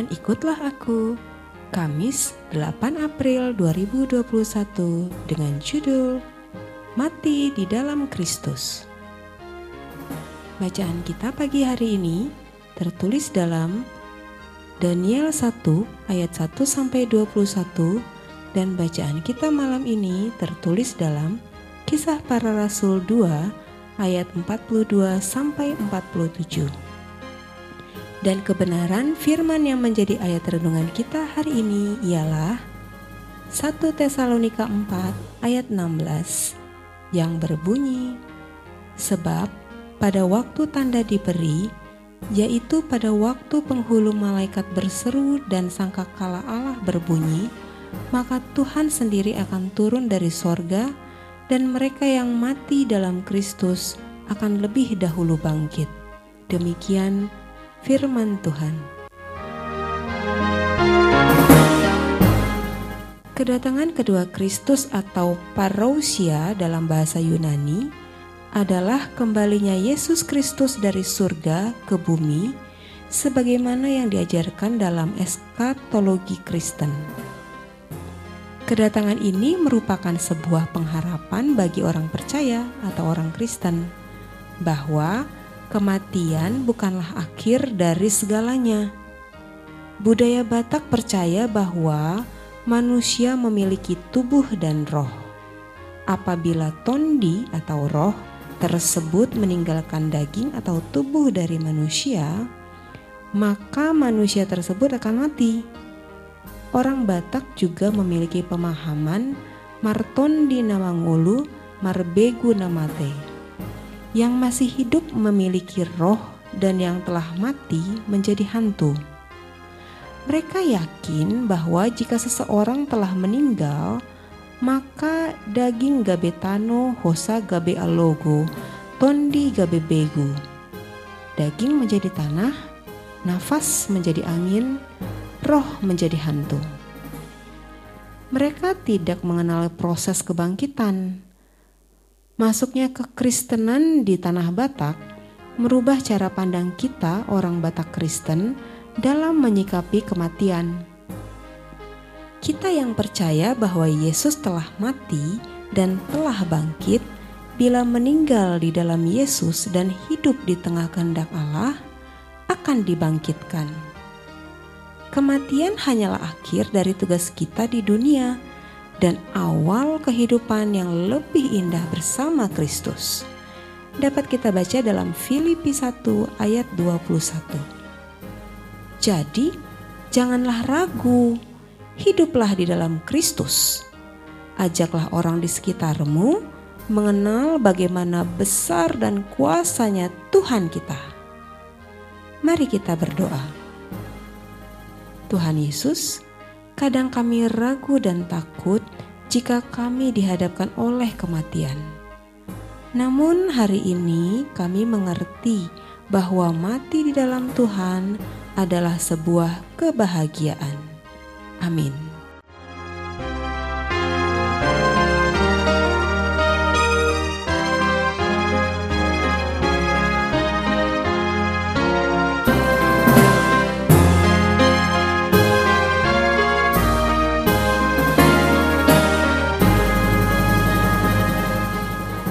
Harian Ikutlah Aku Kamis 8 April 2021 dengan judul Mati di dalam Kristus Bacaan kita pagi hari ini tertulis dalam Daniel 1 ayat 1 sampai 21 dan bacaan kita malam ini tertulis dalam Kisah Para Rasul 2 ayat 42 sampai 47. Dan kebenaran firman yang menjadi ayat renungan kita hari ini ialah 1 Tesalonika 4 ayat 16 yang berbunyi Sebab pada waktu tanda diberi yaitu pada waktu penghulu malaikat berseru dan sangkakala Allah berbunyi maka Tuhan sendiri akan turun dari sorga dan mereka yang mati dalam Kristus akan lebih dahulu bangkit. Demikian firman Tuhan. Kedatangan kedua Kristus atau parousia dalam bahasa Yunani adalah kembalinya Yesus Kristus dari surga ke bumi sebagaimana yang diajarkan dalam eskatologi Kristen. Kedatangan ini merupakan sebuah pengharapan bagi orang percaya atau orang Kristen bahwa kematian bukanlah akhir dari segalanya. Budaya Batak percaya bahwa manusia memiliki tubuh dan roh. Apabila tondi atau roh tersebut meninggalkan daging atau tubuh dari manusia, maka manusia tersebut akan mati. Orang Batak juga memiliki pemahaman martondi namangulu marbegu namate yang masih hidup memiliki roh dan yang telah mati menjadi hantu. Mereka yakin bahwa jika seseorang telah meninggal, maka daging gabetano hosa gabe alogo, tondi gabe begu. Daging menjadi tanah, nafas menjadi angin, roh menjadi hantu. Mereka tidak mengenal proses kebangkitan Masuknya kekristenan di tanah Batak merubah cara pandang kita orang Batak Kristen dalam menyikapi kematian. Kita yang percaya bahwa Yesus telah mati dan telah bangkit bila meninggal di dalam Yesus dan hidup di tengah kehendak Allah akan dibangkitkan. Kematian hanyalah akhir dari tugas kita di dunia dan awal kehidupan yang lebih indah bersama Kristus. Dapat kita baca dalam Filipi 1 ayat 21. Jadi, janganlah ragu, hiduplah di dalam Kristus. Ajaklah orang di sekitarmu mengenal bagaimana besar dan kuasanya Tuhan kita. Mari kita berdoa. Tuhan Yesus, Kadang kami ragu dan takut jika kami dihadapkan oleh kematian. Namun, hari ini kami mengerti bahwa mati di dalam Tuhan adalah sebuah kebahagiaan. Amin.